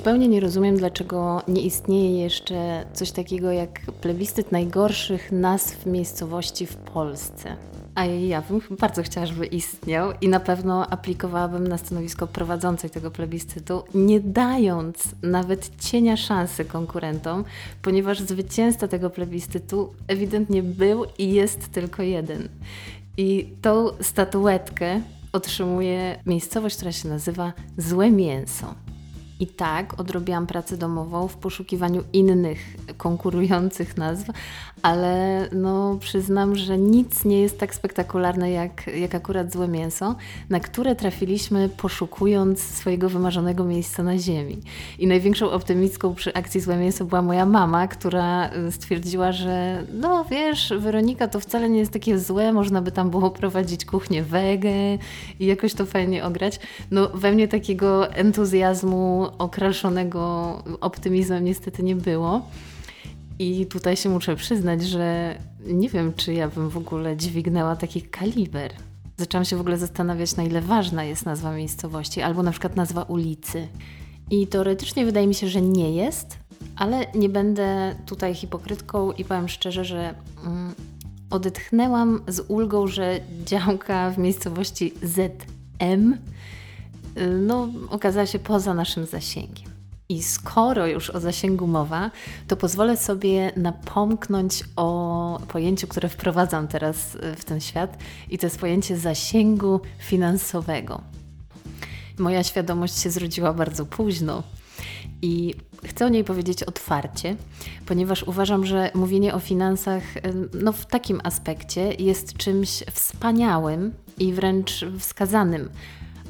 Zupełnie nie rozumiem, dlaczego nie istnieje jeszcze coś takiego jak plebiscyt najgorszych nazw miejscowości w Polsce. A ja bym bardzo chciała, żeby istniał i na pewno aplikowałabym na stanowisko prowadzącej tego plebiscytu, nie dając nawet cienia szansy konkurentom, ponieważ zwycięzca tego plebiscytu ewidentnie był i jest tylko jeden. I tą statuetkę otrzymuje miejscowość, która się nazywa Złe Mięso. I tak odrobiłam pracę domową w poszukiwaniu innych konkurujących nazw, ale no, przyznam, że nic nie jest tak spektakularne jak, jak akurat złe mięso, na które trafiliśmy poszukując swojego wymarzonego miejsca na ziemi. I największą optymistką przy akcji złe mięso była moja mama, która y, stwierdziła, że no wiesz, Weronika, to wcale nie jest takie złe, można by tam było prowadzić kuchnię wege i jakoś to fajnie ograć. No we mnie takiego entuzjazmu okraszonego optymizmem niestety nie było. I tutaj się muszę przyznać, że nie wiem, czy ja bym w ogóle dźwignęła taki kaliber. Zaczęłam się w ogóle zastanawiać, na ile ważna jest nazwa miejscowości, albo na przykład nazwa ulicy. I teoretycznie wydaje mi się, że nie jest, ale nie będę tutaj hipokrytką i powiem szczerze, że mm, odetchnęłam z ulgą, że działka w miejscowości ZM no, okazała się poza naszym zasięgiem. I skoro już o zasięgu mowa, to pozwolę sobie napomknąć o pojęciu, które wprowadzam teraz y, w ten świat, i to jest pojęcie zasięgu finansowego. Moja świadomość się zrodziła bardzo późno i chcę o niej powiedzieć otwarcie, ponieważ uważam, że mówienie o finansach y, no, w takim aspekcie jest czymś wspaniałym i wręcz wskazanym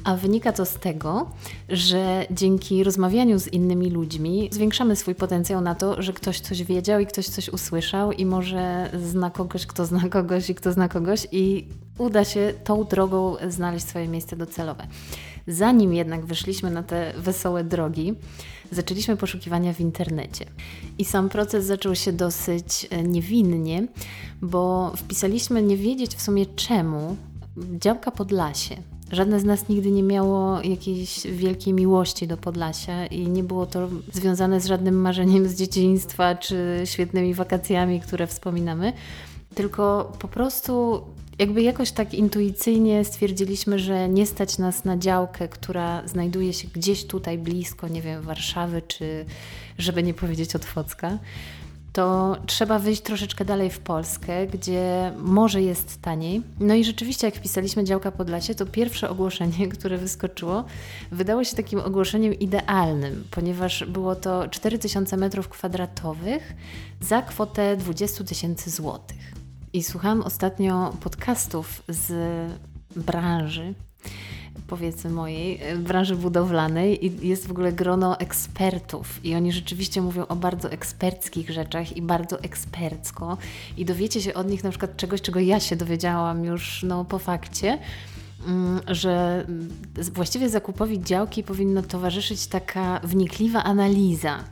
a wynika to z tego, że dzięki rozmawianiu z innymi ludźmi zwiększamy swój potencjał na to, że ktoś coś wiedział i ktoś coś usłyszał i może zna kogoś, kto zna kogoś i kto zna kogoś i uda się tą drogą znaleźć swoje miejsce docelowe. Zanim jednak wyszliśmy na te wesołe drogi, zaczęliśmy poszukiwania w internecie. I sam proces zaczął się dosyć e, niewinnie, bo wpisaliśmy nie wiedzieć w sumie czemu działka Podlasie. Żadne z nas nigdy nie miało jakiejś wielkiej miłości do Podlasia i nie było to związane z żadnym marzeniem z dzieciństwa czy świetnymi wakacjami, które wspominamy, tylko po prostu jakby jakoś tak intuicyjnie stwierdziliśmy, że nie stać nas na działkę, która znajduje się gdzieś tutaj blisko, nie wiem, Warszawy czy żeby nie powiedzieć Otwocka to trzeba wyjść troszeczkę dalej w Polskę, gdzie może jest taniej. No i rzeczywiście, jak wpisaliśmy działka Podlasie, to pierwsze ogłoszenie, które wyskoczyło, wydało się takim ogłoszeniem idealnym, ponieważ było to 4000 m2 za kwotę 20 tysięcy złotych. I słuchałam ostatnio podcastów z branży powiedzmy mojej, e, branży budowlanej i jest w ogóle grono ekspertów. I oni rzeczywiście mówią o bardzo eksperckich rzeczach i bardzo ekspercko. I dowiecie się od nich na przykład czegoś, czego ja się dowiedziałam już no, po fakcie, mm, że właściwie zakupowi działki powinna towarzyszyć taka wnikliwa analiza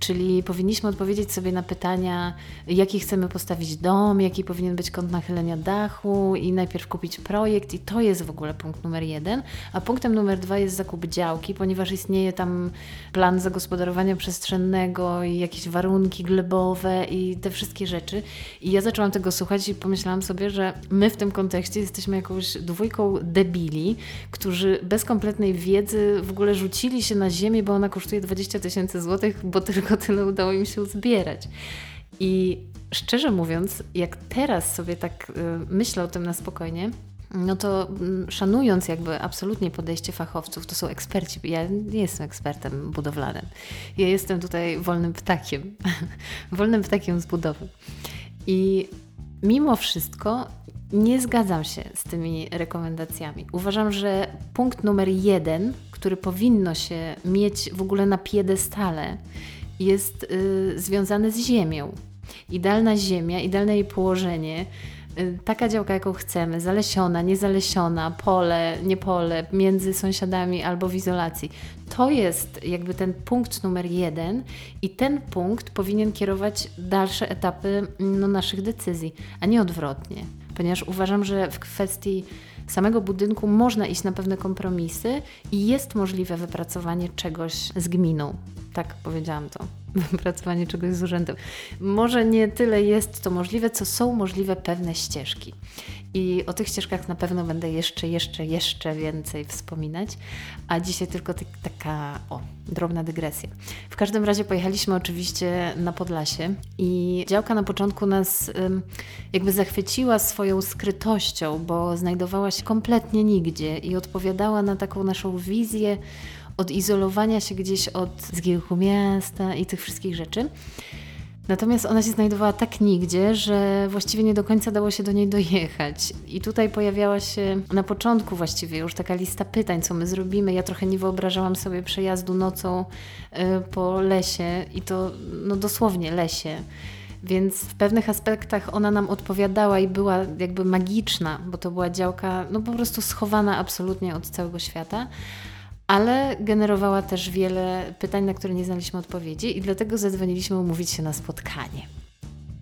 Czyli powinniśmy odpowiedzieć sobie na pytania, jaki chcemy postawić dom, jaki powinien być kąt nachylenia dachu i najpierw kupić projekt i to jest w ogóle punkt numer jeden. A punktem numer dwa jest zakup działki, ponieważ istnieje tam plan zagospodarowania przestrzennego i jakieś warunki glebowe i te wszystkie rzeczy. I ja zaczęłam tego słuchać i pomyślałam sobie, że my w tym kontekście jesteśmy jakąś dwójką debili, którzy bez kompletnej wiedzy w ogóle rzucili się na ziemię, bo ona kosztuje 20 tysięcy złotych, bo tylko tyle udało im się uzbierać. I szczerze mówiąc, jak teraz sobie tak y, myślę o tym na spokojnie, no to mm, szanując jakby absolutnie podejście fachowców, to są eksperci. Ja nie jestem ekspertem budowlanym. Ja jestem tutaj wolnym ptakiem. wolnym ptakiem z budowy. I mimo wszystko nie zgadzam się z tymi rekomendacjami. Uważam, że punkt numer jeden, który powinno się mieć w ogóle na piedestale, jest y, związany z ziemią. Idealna ziemia, idealne jej położenie, y, taka działka, jaką chcemy, zalesiona, niezalesiona, pole, nie pole, między sąsiadami albo w izolacji. To jest jakby ten punkt numer jeden i ten punkt powinien kierować dalsze etapy no, naszych decyzji, a nie odwrotnie. Ponieważ uważam, że w kwestii samego budynku można iść na pewne kompromisy i jest możliwe wypracowanie czegoś z gminą. Tak powiedziałam to. Wypracowanie czegoś z urzędem. Może nie tyle jest to możliwe, co są możliwe pewne ścieżki. I o tych ścieżkach na pewno będę jeszcze, jeszcze, jeszcze więcej wspominać. A dzisiaj tylko taka o, drobna dygresja. W każdym razie pojechaliśmy oczywiście na Podlasie i działka na początku nas jakby zachwyciła swoją skrytością, bo znajdowała się kompletnie nigdzie i odpowiadała na taką naszą wizję odizolowania się gdzieś od zgiełku miasta i tych wszystkich rzeczy. Natomiast ona się znajdowała tak nigdzie, że właściwie nie do końca dało się do niej dojechać. I tutaj pojawiała się na początku właściwie już taka lista pytań, co my zrobimy. Ja trochę nie wyobrażałam sobie przejazdu nocą y, po lesie i to no dosłownie lesie. Więc w pewnych aspektach ona nam odpowiadała i była jakby magiczna, bo to była działka no po prostu schowana absolutnie od całego świata ale generowała też wiele pytań, na które nie znaliśmy odpowiedzi, i dlatego zadzwoniliśmy umówić się na spotkanie.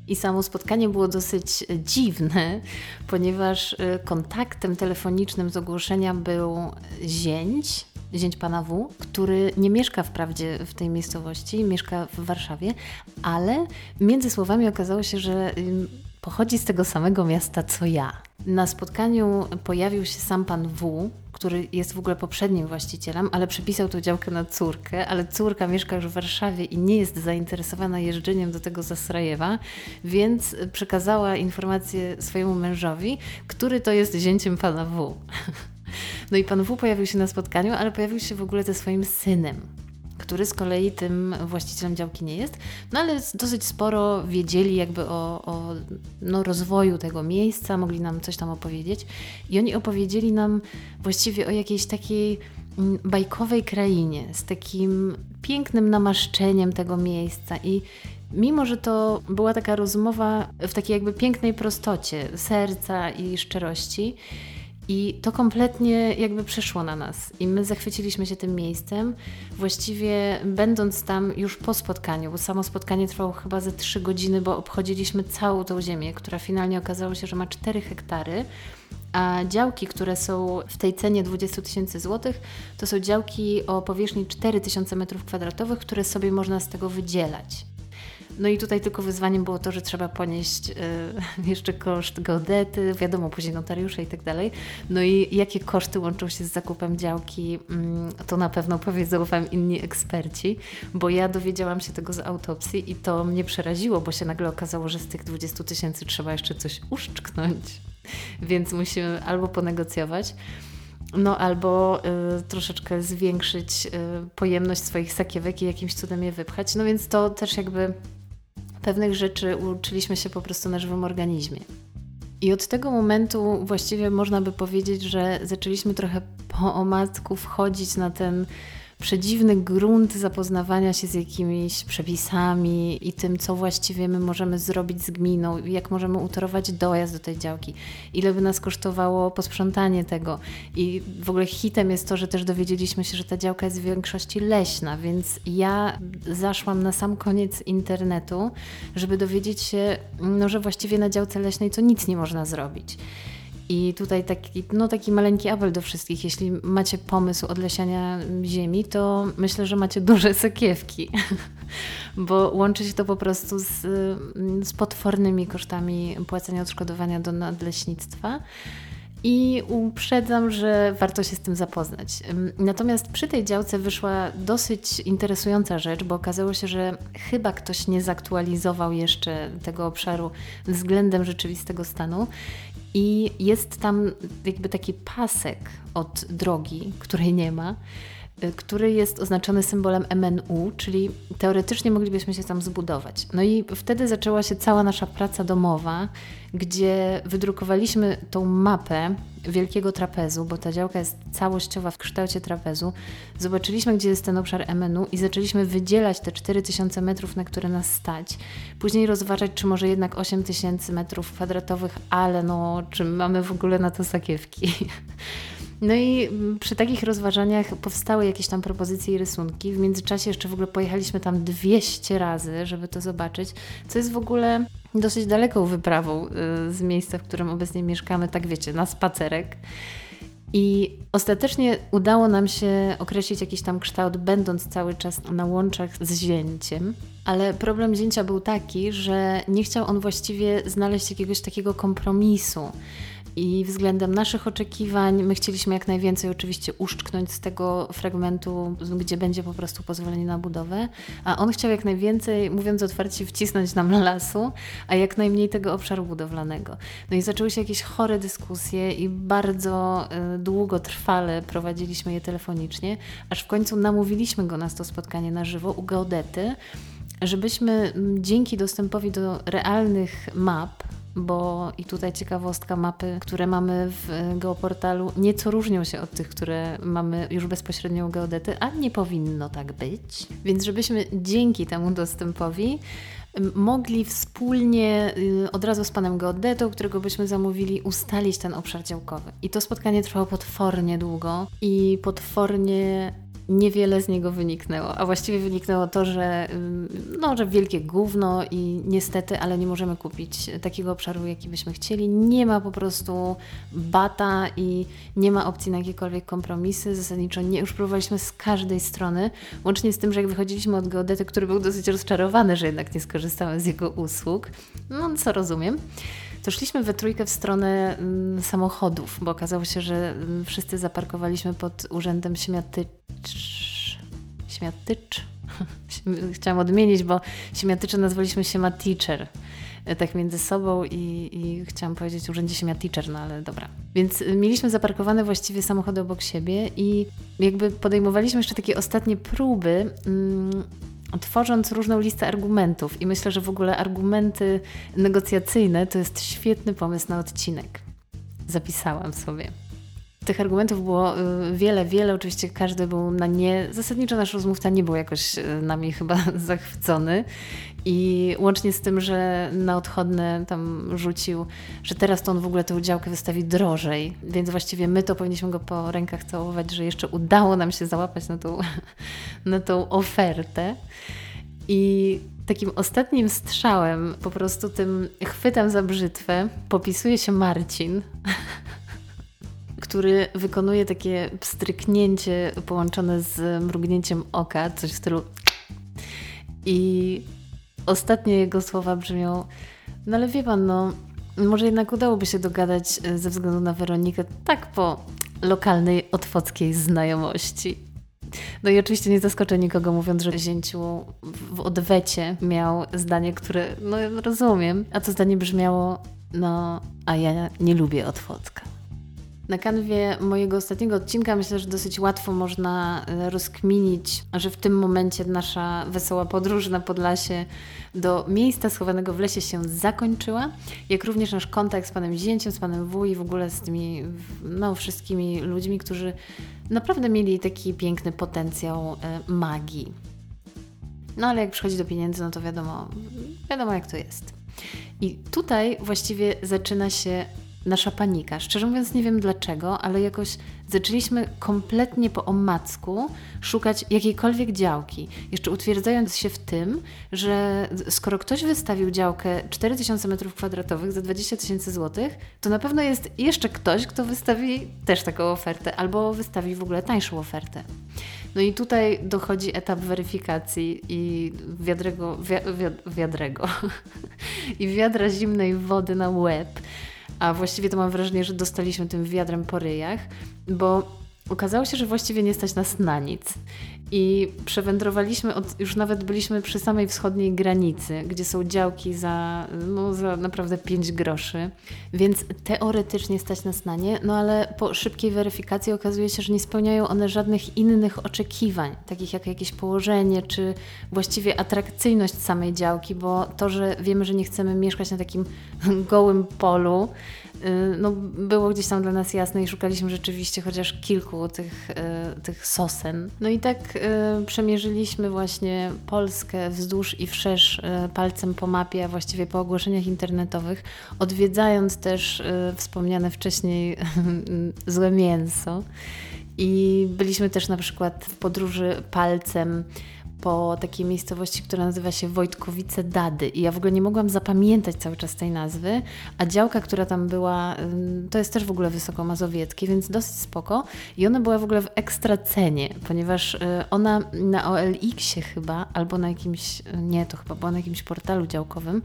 I samo spotkanie było dosyć dziwne, ponieważ y, kontaktem telefonicznym z ogłoszenia był zięć, zięć pana W, który nie mieszka wprawdzie w tej miejscowości, mieszka w Warszawie, ale między słowami okazało się, że pochodzi z tego samego miasta co ja. Na spotkaniu pojawił się sam pan W, który jest w ogóle poprzednim właścicielem, ale przepisał tą działkę na córkę, ale córka mieszka już w Warszawie i nie jest zainteresowana jeżdżeniem do tego Zasrajewa, więc przekazała informację swojemu mężowi, który to jest zięciem pana W. No i pan W pojawił się na spotkaniu, ale pojawił się w ogóle ze swoim synem który z kolei tym właścicielem działki nie jest, no ale dosyć sporo wiedzieli jakby o, o no, rozwoju tego miejsca, mogli nam coś tam opowiedzieć. I oni opowiedzieli nam właściwie o jakiejś takiej mm, bajkowej krainie, z takim pięknym namaszczeniem tego miejsca. I mimo, że to była taka rozmowa w takiej jakby pięknej prostocie serca i szczerości, i to kompletnie jakby przeszło na nas. I my zachwyciliśmy się tym miejscem. Właściwie będąc tam już po spotkaniu, bo samo spotkanie trwało chyba ze trzy godziny, bo obchodziliśmy całą tą ziemię, która finalnie okazało się, że ma 4 hektary. A działki, które są w tej cenie 20 tysięcy złotych, to są działki o powierzchni 4000 m2, które sobie można z tego wydzielać. No i tutaj tylko wyzwaniem było to, że trzeba ponieść y, jeszcze koszt geodety, wiadomo, później notariusze i tak dalej. No i jakie koszty łączą się z zakupem działki, y, to na pewno powiedzą Wam inni eksperci, bo ja dowiedziałam się tego z autopsji i to mnie przeraziło, bo się nagle okazało, że z tych 20 tysięcy trzeba jeszcze coś uszczknąć. Więc musimy albo ponegocjować, no albo y, troszeczkę zwiększyć y, pojemność swoich sakiewek i jakimś cudem je wypchać. No więc to też jakby pewnych rzeczy uczyliśmy się po prostu na żywym organizmie. I od tego momentu właściwie można by powiedzieć, że zaczęliśmy trochę po omacku wchodzić na ten przedziwny grunt zapoznawania się z jakimiś przepisami i tym, co właściwie my możemy zrobić z gminą, jak możemy utorować dojazd do tej działki, ile by nas kosztowało posprzątanie tego. I w ogóle hitem jest to, że też dowiedzieliśmy się, że ta działka jest w większości leśna, więc ja zaszłam na sam koniec internetu, żeby dowiedzieć się, no, że właściwie na działce leśnej to nic nie można zrobić. I tutaj taki, no taki maleńki apel do wszystkich. Jeśli macie pomysł odlesiania ziemi, to myślę, że macie duże sakiewki, bo łączy się to po prostu z, z potwornymi kosztami płacenia odszkodowania do nadleśnictwa. I uprzedzam, że warto się z tym zapoznać. Natomiast przy tej działce wyszła dosyć interesująca rzecz, bo okazało się, że chyba ktoś nie zaktualizował jeszcze tego obszaru względem rzeczywistego stanu i jest tam jakby taki pasek od drogi, której nie ma, który jest oznaczony symbolem MNU, czyli teoretycznie moglibyśmy się tam zbudować. No i wtedy zaczęła się cała nasza praca domowa, gdzie wydrukowaliśmy tą mapę wielkiego trapezu, bo ta działka jest całościowa w kształcie trapezu. Zobaczyliśmy, gdzie jest ten obszar MNU i zaczęliśmy wydzielać te 4000 metrów, na które nas stać. Później rozważać, czy może jednak 8000 metrów kwadratowych, ale no, czy mamy w ogóle na to sakiewki. No i przy takich rozważaniach powstały jakieś tam propozycje i rysunki. W międzyczasie jeszcze w ogóle pojechaliśmy tam 200 razy, żeby to zobaczyć, co jest w ogóle dosyć daleką wyprawą y, z miejsca, w którym obecnie mieszkamy, tak wiecie, na spacerek. I ostatecznie udało nam się określić jakiś tam kształt, będąc cały czas na łączach z zięciem. Ale problem zięcia był taki, że nie chciał on właściwie znaleźć jakiegoś takiego kompromisu i względem naszych oczekiwań my chcieliśmy jak najwięcej oczywiście uszczknąć z tego fragmentu, gdzie będzie po prostu pozwolenie na budowę, a on chciał jak najwięcej, mówiąc otwarcie, wcisnąć nam lasu, a jak najmniej tego obszaru budowlanego. No i zaczęły się jakieś chore dyskusje i bardzo y, długo trwale prowadziliśmy je telefonicznie, aż w końcu namówiliśmy go na to spotkanie na żywo u geodety, żebyśmy dzięki dostępowi do realnych map, bo i tutaj ciekawostka, mapy, które mamy w geoportalu, nieco różnią się od tych, które mamy już bezpośrednio u geodety, a nie powinno tak być. Więc żebyśmy dzięki temu dostępowi mogli wspólnie y, od razu z panem geodetą, którego byśmy zamówili, ustalić ten obszar działkowy. I to spotkanie trwało potwornie długo i potwornie niewiele z niego wyniknęło. A właściwie wyniknęło to, że, no, że wielkie gówno i niestety, ale nie możemy kupić takiego obszaru, jaki byśmy chcieli. Nie ma po prostu bata i nie ma opcji na jakiekolwiek kompromisy. Zasadniczo nie, już próbowaliśmy z każdej strony, łącznie z tym, że jak wychodziliśmy od geodety, który był dosyć rozczarowany, że jednak nie skorzystałem z jego usług, no co rozumiem, to szliśmy we trójkę w stronę mm, samochodów, bo okazało się, że mm, wszyscy zaparkowaliśmy pod urzędem Śmiatycz. Śmiatycz? Chciałam odmienić, bo Śmiatycze nazwaliśmy się Teacher e, tak między sobą i, i chciałam powiedzieć urzędzie Siemia Teacher, no ale dobra. Więc y, mieliśmy zaparkowane właściwie samochody obok siebie i jakby podejmowaliśmy jeszcze takie ostatnie próby mm, tworząc różną listę argumentów. I myślę, że w ogóle argumenty negocjacyjne to jest świetny pomysł na odcinek. Zapisałam sobie. Tych argumentów było y, wiele, wiele. Oczywiście każdy był na nie. Zasadniczo nasz rozmówca nie był jakoś y, nami chyba zachwycony. I łącznie z tym, że na odchodne tam rzucił, że teraz to on w ogóle tę działkę wystawi drożej. Więc właściwie my to powinniśmy go po rękach całować, że jeszcze udało nam się załapać na tą, na tą ofertę. I takim ostatnim strzałem, po prostu tym chwytem za brzytwę, popisuje się Marcin. który wykonuje takie pstryknięcie połączone z mrugnięciem oka, coś w stylu. I ostatnie jego słowa brzmią: No ale wie pan, no, może jednak udałoby się dogadać e, ze względu na Weronikę, tak po lokalnej otwockiej znajomości. No i oczywiście nie zaskoczę nikogo mówiąc, że Zięciu w odwecie miał zdanie, które no rozumiem, a to zdanie brzmiało no, a ja nie lubię Otwocka. Na kanwie mojego ostatniego odcinka myślę, że dosyć łatwo można e, rozkminić, że w tym momencie nasza wesoła podróż na Podlasie do miejsca schowanego w lesie się zakończyła, jak również nasz kontakt z panem Zięciem, z panem W i w ogóle z tymi no, wszystkimi ludźmi, którzy naprawdę mieli taki piękny potencjał e, magii. No ale jak przychodzi do pieniędzy, no to wiadomo, wiadomo jak to jest. I tutaj właściwie zaczyna się nasza panika. Szczerze mówiąc, nie wiem dlaczego, ale jakoś zaczęliśmy kompletnie po omacku szukać jakiejkolwiek działki. Jeszcze utwierdzając się w tym, że skoro ktoś wystawił działkę 4000 m2 za 20 tysięcy złotych, to na pewno jest jeszcze ktoś, kto wystawi też taką ofertę albo wystawi w ogóle tańszą ofertę. No i tutaj dochodzi etap weryfikacji i wiadrego, wi wiadrego i wiadra zimnej wody na łeb a właściwie to mam wrażenie, że dostaliśmy tym wiadrem po ryjach, bo okazało się, że właściwie nie stać nas na nic. I przewędrowaliśmy, od, już nawet byliśmy przy samej wschodniej granicy, gdzie są działki za, no, za naprawdę 5 groszy, więc teoretycznie stać nas na nie, no ale po szybkiej weryfikacji okazuje się, że nie spełniają one żadnych innych oczekiwań, takich jak jakieś położenie, czy właściwie atrakcyjność samej działki, bo to, że wiemy, że nie chcemy mieszkać na takim gołym polu, Y, no, było gdzieś tam dla nas jasne i szukaliśmy rzeczywiście chociaż kilku tych, y, tych sosen. No i tak przemierzyliśmy właśnie Polskę wzdłuż i wszerz palcem po mapie, a właściwie po ogłoszeniach internetowych, odwiedzając też wspomniane wcześniej złe mięso. I byliśmy też na przykład w podróży palcem po takiej miejscowości, która nazywa się Wojtkowice Dady. I ja w ogóle nie mogłam zapamiętać cały czas tej nazwy, a działka, która tam była, to jest też w ogóle wysokomazowieckie, więc dosyć spoko. I ona była w ogóle w ekstra cenie, ponieważ y, ona na OLX-ie chyba, albo na jakimś, nie, to chyba była na jakimś portalu działkowym,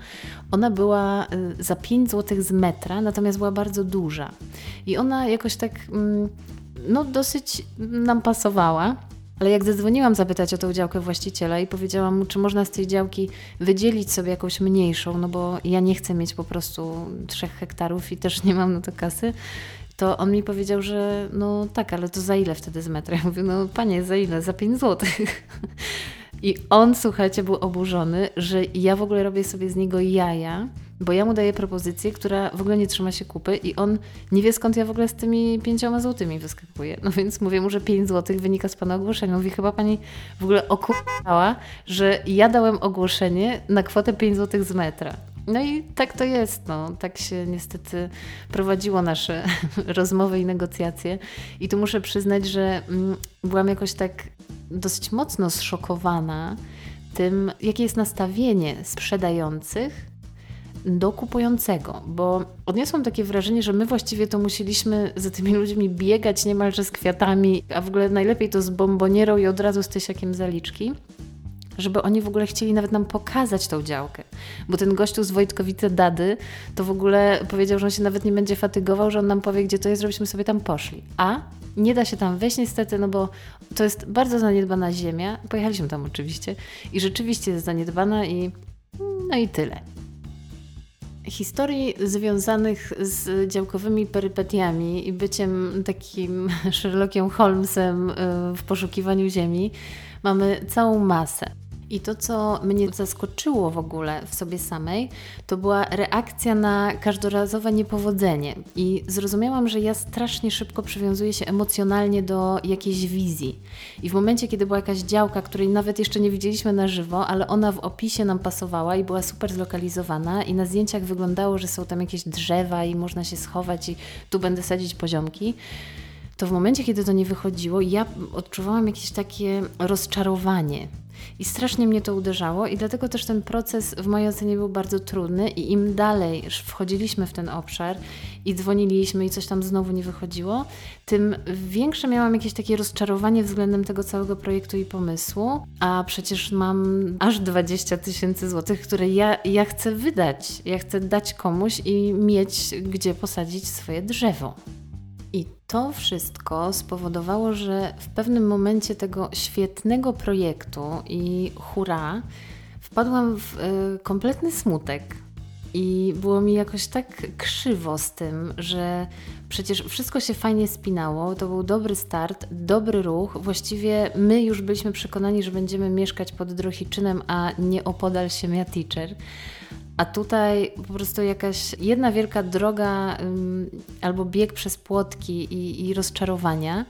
ona była y, za 5 zł z metra, natomiast była bardzo duża. I ona jakoś tak, no dosyć nam pasowała. Ale jak zadzwoniłam zapytać o tą działkę właściciela i powiedziałam mu, czy można z tej działki wydzielić sobie jakąś mniejszą, no bo ja nie chcę mieć po prostu trzech hektarów i też nie mam na to kasy, to on mi powiedział, że no tak, ale to za ile wtedy z metra? Ja mówię, no panie, za ile? Za 5 złotych. I on, słuchajcie, był oburzony, że ja w ogóle robię sobie z niego jaja, bo ja mu daję propozycję, która w ogóle nie trzyma się kupy i on nie wie skąd ja w ogóle z tymi pięcioma złotymi wyskakuję. No więc mówię mu, że 5 złotych wynika z pana ogłoszenia. Mówi, chyba pani w ogóle okupała, że ja dałem ogłoszenie na kwotę 5 złotych z metra. No i tak to jest. No. Tak się niestety prowadziło nasze rozmowy i negocjacje. I tu muszę przyznać, że mm, byłam jakoś tak dosyć mocno zszokowana tym, jakie jest nastawienie sprzedających do kupującego, bo odniosłam takie wrażenie, że my właściwie to musieliśmy za tymi ludźmi biegać niemalże z kwiatami, a w ogóle najlepiej to z bombonierą i od razu z tysiakiem zaliczki żeby oni w ogóle chcieli nawet nam pokazać tą działkę. Bo ten gościu z Wojtkowice Dady to w ogóle powiedział, że on się nawet nie będzie fatygował, że on nam powie, gdzie to jest, żebyśmy sobie tam poszli. A nie da się tam wejść niestety, no bo to jest bardzo zaniedbana ziemia. Pojechaliśmy tam oczywiście i rzeczywiście jest zaniedbana i no i tyle. Historii związanych z działkowymi perypetiami i byciem takim Sherlockiem Holmesem y, w poszukiwaniu ziemi mamy całą masę. I to, co mnie zaskoczyło w ogóle w sobie samej, to była reakcja na każdorazowe niepowodzenie. I zrozumiałam, że ja strasznie szybko przywiązuję się emocjonalnie do jakiejś wizji. I w momencie, kiedy była jakaś działka, której nawet jeszcze nie widzieliśmy na żywo, ale ona w opisie nam pasowała i była super zlokalizowana, i na zdjęciach wyglądało, że są tam jakieś drzewa i można się schować, i tu będę sadzić poziomki to w momencie, kiedy to nie wychodziło, ja odczuwałam jakieś takie rozczarowanie. I strasznie mnie to uderzało, i dlatego też ten proces w mojej ocenie był bardzo trudny. I im dalej wchodziliśmy w ten obszar i dzwoniliśmy, i coś tam znowu nie wychodziło, tym większe miałam jakieś takie rozczarowanie względem tego całego projektu i pomysłu. A przecież mam aż 20 tysięcy złotych, które ja, ja chcę wydać. Ja chcę dać komuś i mieć gdzie posadzić swoje drzewo. To wszystko spowodowało, że w pewnym momencie tego świetnego projektu i hura, wpadłam w y, kompletny smutek. I było mi jakoś tak krzywo z tym, że przecież wszystko się fajnie spinało, to był dobry start, dobry ruch. Właściwie my już byliśmy przekonani, że będziemy mieszkać pod Drohiczynem, a nie opodal Siemia Teacher. A tutaj po prostu jakaś jedna wielka droga albo bieg przez płotki i, i rozczarowania.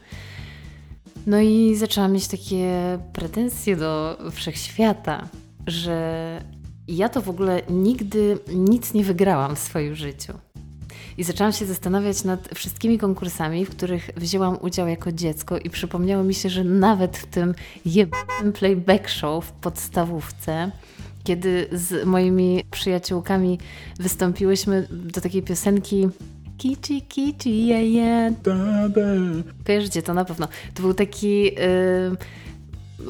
No i zaczęłam mieć takie pretensje do wszechświata, że ja to w ogóle nigdy nic nie wygrałam w swoim życiu. I zaczęłam się zastanawiać nad wszystkimi konkursami, w których wzięłam udział jako dziecko i przypomniało mi się, że nawet w tym jebnym playback show w podstawówce kiedy z moimi przyjaciółkami wystąpiłyśmy do takiej piosenki Kici, kici, je, je. Kojarzycie to na pewno. To był taki, yy,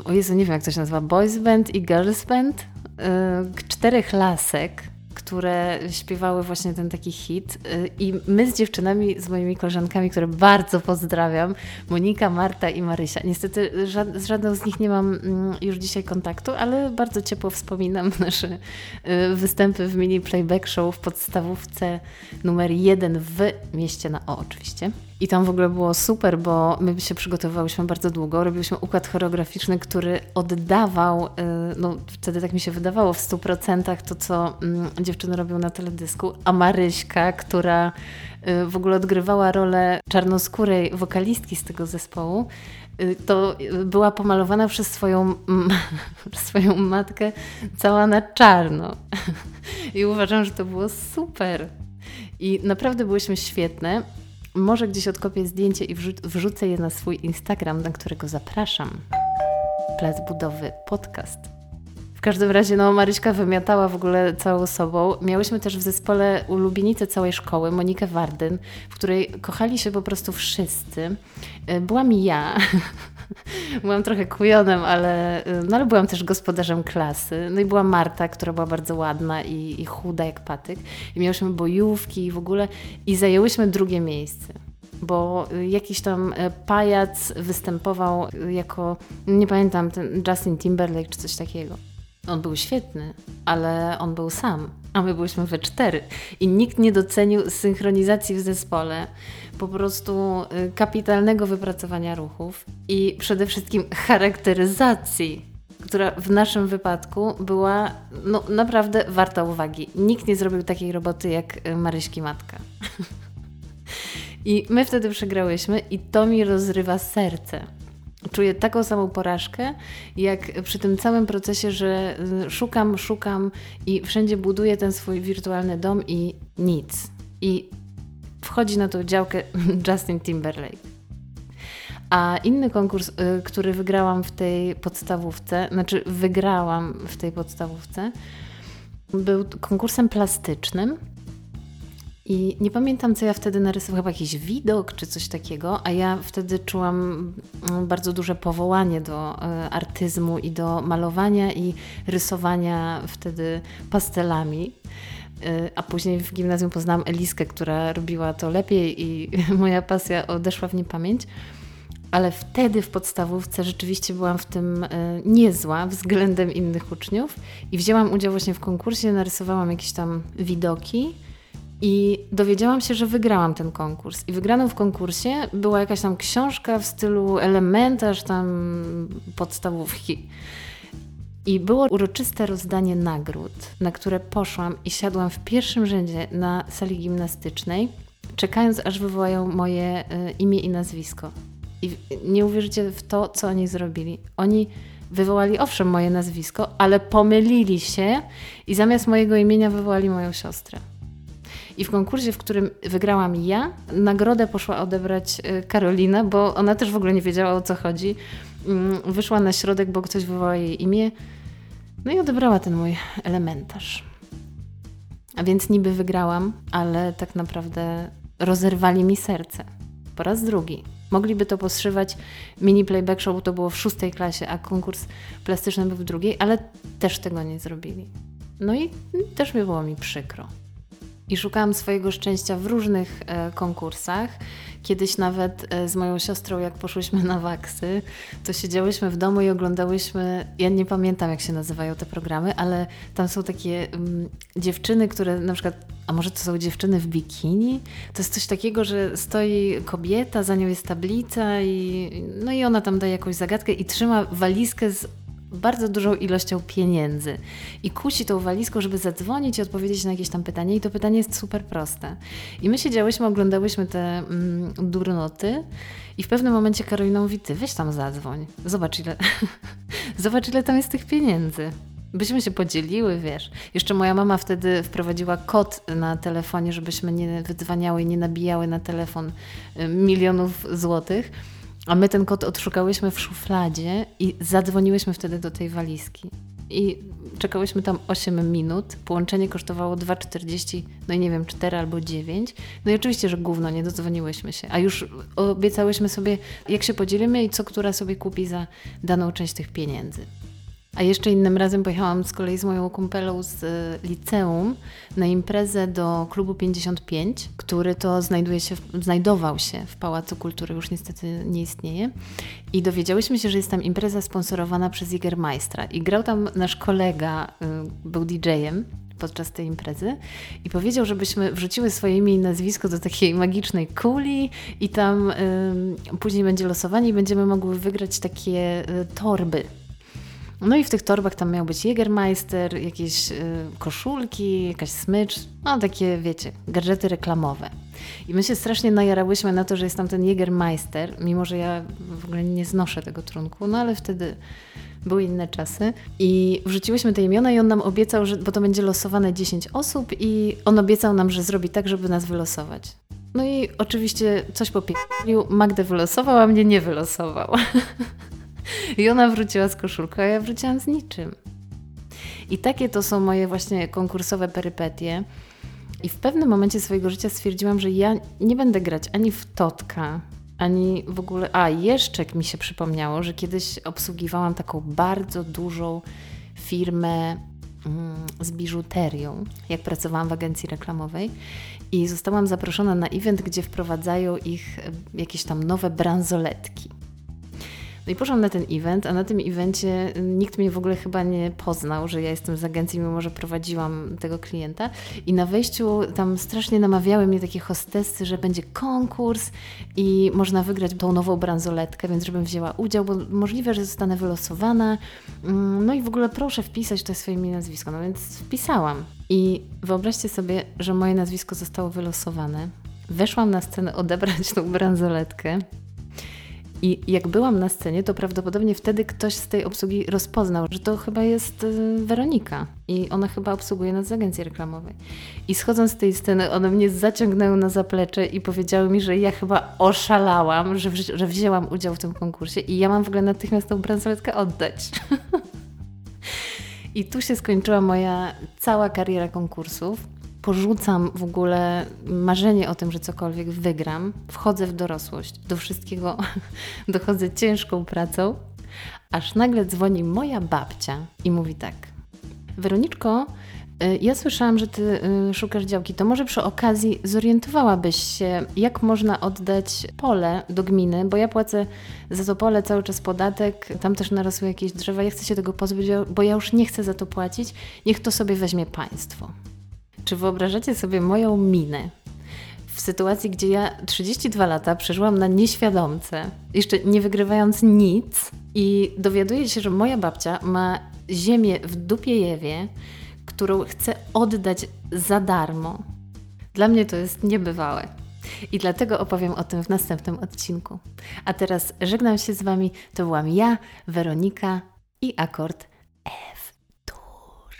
o Jezu, nie wiem jak to się nazywa, boys band i girls band. Yy, czterech lasek które śpiewały właśnie ten taki hit. Y, I my z dziewczynami, z moimi koleżankami, które bardzo pozdrawiam, Monika, Marta i Marysia. Niestety z żadną z nich nie mam mm, już dzisiaj kontaktu, ale bardzo ciepło wspominam nasze y, występy w mini playback show w podstawówce numer jeden w mieście na O oczywiście. I tam w ogóle było super, bo my się przygotowywałyśmy bardzo długo. Robiliśmy układ choreograficzny, który oddawał, y, no wtedy tak mi się wydawało, w 100% to, co mm, dziewczyny robią na teledysku. A Maryśka, która y, w ogóle odgrywała rolę czarnoskórej wokalistki z tego zespołu, y, to była pomalowana przez swoją, swoją matkę cała na czarno. I uważam, że to było super. I naprawdę byłyśmy świetne. Może gdzieś odkopię zdjęcie i wrzucę je na swój Instagram, na którego zapraszam. Plac Budowy Podcast. W każdym razie, no, Maryśka wymiatała w ogóle całą sobą. Miałyśmy też w zespole ulubienicę całej szkoły, Monikę Wardyn, w której kochali się po prostu wszyscy. E, byłam ja. byłam trochę kujonem, ale, e, no, ale byłam też gospodarzem klasy. No i była Marta, która była bardzo ładna i, i chuda jak patyk. I miałyśmy bojówki i w ogóle i zajęłyśmy drugie miejsce bo jakiś tam e, pajac występował jako, nie pamiętam, ten Justin Timberlake czy coś takiego. On był świetny, ale on był sam, a my byliśmy we cztery. I nikt nie docenił synchronizacji w zespole, po prostu y, kapitalnego wypracowania ruchów i przede wszystkim charakteryzacji, która w naszym wypadku była no, naprawdę warta uwagi. Nikt nie zrobił takiej roboty jak y, Maryśki Matka. I my wtedy przegrałyśmy i to mi rozrywa serce Czuję taką samą porażkę, jak przy tym całym procesie, że y, szukam, szukam i wszędzie buduję ten swój wirtualny dom i nic. I wchodzi na tą działkę Justin Timberlake. A inny konkurs, y, który wygrałam w tej podstawówce, znaczy wygrałam w tej podstawówce, był konkursem plastycznym i nie pamiętam, co ja wtedy narysowałam, chyba jakiś widok czy coś takiego, a ja wtedy czułam mm, bardzo duże powołanie do e, artyzmu i do malowania i rysowania wtedy pastelami. E, a później w gimnazjum poznałam Eliskę, która robiła to lepiej i moja pasja odeszła w niepamięć. Ale wtedy w podstawówce rzeczywiście byłam w tym e, niezła względem innych uczniów i wzięłam udział właśnie w konkursie, narysowałam jakieś tam widoki i dowiedziałam się, że wygrałam ten konkurs. I wygraną w konkursie była jakaś tam książka w stylu elementarz tam podstawówki. I było uroczyste rozdanie nagród, na które poszłam i siadłam w pierwszym rzędzie na sali gimnastycznej, czekając aż wywołają moje y, imię i nazwisko. I nie uwierzycie w to, co oni zrobili. Oni wywołali owszem moje nazwisko, ale pomylili się i zamiast mojego imienia wywołali moją siostrę. I w konkursie, w którym wygrałam ja, nagrodę poszła odebrać y, Karolina, bo ona też w ogóle nie wiedziała o co chodzi. Mm, wyszła na środek, bo ktoś wywołał jej imię. No i odebrała ten mój elementarz. A więc niby wygrałam, ale tak naprawdę rozerwali mi serce. Po raz drugi. Mogliby to poszywać. Mini playback show to było w szóstej klasie, a konkurs plastyczny był w drugiej, ale też tego nie zrobili. No i też mi było mi przykro i szukałam swojego szczęścia w różnych e, konkursach. Kiedyś nawet e, z moją siostrą, jak poszłyśmy na waksy, to siedziałyśmy w domu i oglądałyśmy. Ja nie pamiętam, jak się nazywają te programy, ale tam są takie um, dziewczyny, które na przykład. A może to są dziewczyny w bikini? To jest coś takiego, że stoi kobieta, za nią jest tablica i, no i ona tam daje jakąś zagadkę i trzyma walizkę z bardzo dużą ilością pieniędzy i kusi tą walizką, żeby zadzwonić i odpowiedzieć na jakieś tam pytanie i to pytanie jest super proste. I my siedziałyśmy, oglądałyśmy te mm, durnoty i w pewnym momencie Karolina mówi, ty weź tam zadzwoń, zobacz ile, zobacz ile tam jest tych pieniędzy. Byśmy się podzieliły, wiesz. Jeszcze moja mama wtedy wprowadziła kod na telefonie, żebyśmy nie wydzwaniały i nie nabijały na telefon y, milionów złotych. A my ten kod odszukałyśmy w szufladzie i zadzwoniłyśmy wtedy do tej walizki. I czekałyśmy tam 8 minut. Połączenie kosztowało 2,40, no i nie wiem, 4 albo 9. No i oczywiście, że gówno, nie dodzwoniłyśmy się. A już obiecałyśmy sobie, jak się podzielimy i co która sobie kupi za daną część tych pieniędzy. A jeszcze innym razem pojechałam z kolei z moją kumpelą z e, liceum na imprezę do klubu 55, który to znajduje się, znajdował się w Pałacu Kultury, już niestety nie istnieje. I dowiedziałyśmy się, że jest tam impreza sponsorowana przez Jägermeistra. I grał tam nasz kolega, e, był DJ-em podczas tej imprezy i powiedział, żebyśmy wrzuciły swoje imię i nazwisko do takiej magicznej kuli i tam y, później będzie losowanie i będziemy mogły wygrać takie y, torby no i w tych torbach tam miał być Jägermeister, jakieś y, koszulki, jakaś smycz, no takie wiecie, gadżety reklamowe. I my się strasznie najarałyśmy na to, że jest tam ten Jägermeister, mimo że ja w ogóle nie znoszę tego trunku, no ale wtedy były inne czasy. I wrzuciłyśmy te imiona i on nam obiecał, że, bo to będzie losowane 10 osób i on obiecał nam, że zrobi tak, żeby nas wylosować. No i oczywiście coś popielił, Magdę wylosował, a mnie nie wylosował. I ona wróciła z koszulką, a ja wróciłam z niczym. I takie to są moje właśnie konkursowe perypetie. I w pewnym momencie swojego życia stwierdziłam, że ja nie będę grać ani w totka, ani w ogóle. A jeszcze mi się przypomniało, że kiedyś obsługiwałam taką bardzo dużą firmę mm, z biżuterią, jak pracowałam w agencji reklamowej i zostałam zaproszona na event, gdzie wprowadzają ich jakieś tam nowe bransoletki. No i poszłam na ten event, a na tym evencie nikt mnie w ogóle chyba nie poznał, że ja jestem z agencji, mimo że prowadziłam tego klienta. I na wejściu tam strasznie namawiały mnie takie hostessy, że będzie konkurs i można wygrać tą nową bransoletkę, więc żebym wzięła udział, bo możliwe, że zostanę wylosowana. Mm, no i w ogóle proszę wpisać to swoje imię nazwisko. No więc wpisałam. I wyobraźcie sobie, że moje nazwisko zostało wylosowane. Weszłam na scenę odebrać tą bransoletkę i jak byłam na scenie, to prawdopodobnie wtedy ktoś z tej obsługi rozpoznał, że to chyba jest y, Weronika i ona chyba obsługuje nas z agencji reklamowej. I schodząc z tej sceny, one mnie zaciągnęły na zaplecze i powiedziały mi, że ja chyba oszalałam, że, że wzięłam udział w tym konkursie i ja mam w ogóle natychmiast tą bransoletkę oddać. I tu się skończyła moja cała kariera konkursów porzucam w ogóle marzenie o tym, że cokolwiek wygram, wchodzę w dorosłość. Do wszystkiego dochodzę ciężką pracą, aż nagle dzwoni moja babcia i mówi tak: Weroniczko, y, ja słyszałam, że ty y, szukasz działki. To może przy okazji zorientowałabyś się, jak można oddać pole do gminy, bo ja płacę za to pole cały czas podatek, tam też narosły jakieś drzewa. Ja chcę się tego pozbyć, bo ja już nie chcę za to płacić. Niech to sobie weźmie państwo. Czy wyobrażacie sobie moją minę w sytuacji, gdzie ja 32 lata przeżyłam na nieświadomce, jeszcze nie wygrywając nic i dowiaduję się, że moja babcia ma ziemię w Dupiejewie, którą chce oddać za darmo. Dla mnie to jest niebywałe. I dlatego opowiem o tym w następnym odcinku. A teraz żegnam się z Wami. To byłam ja, Weronika i akord F-dur.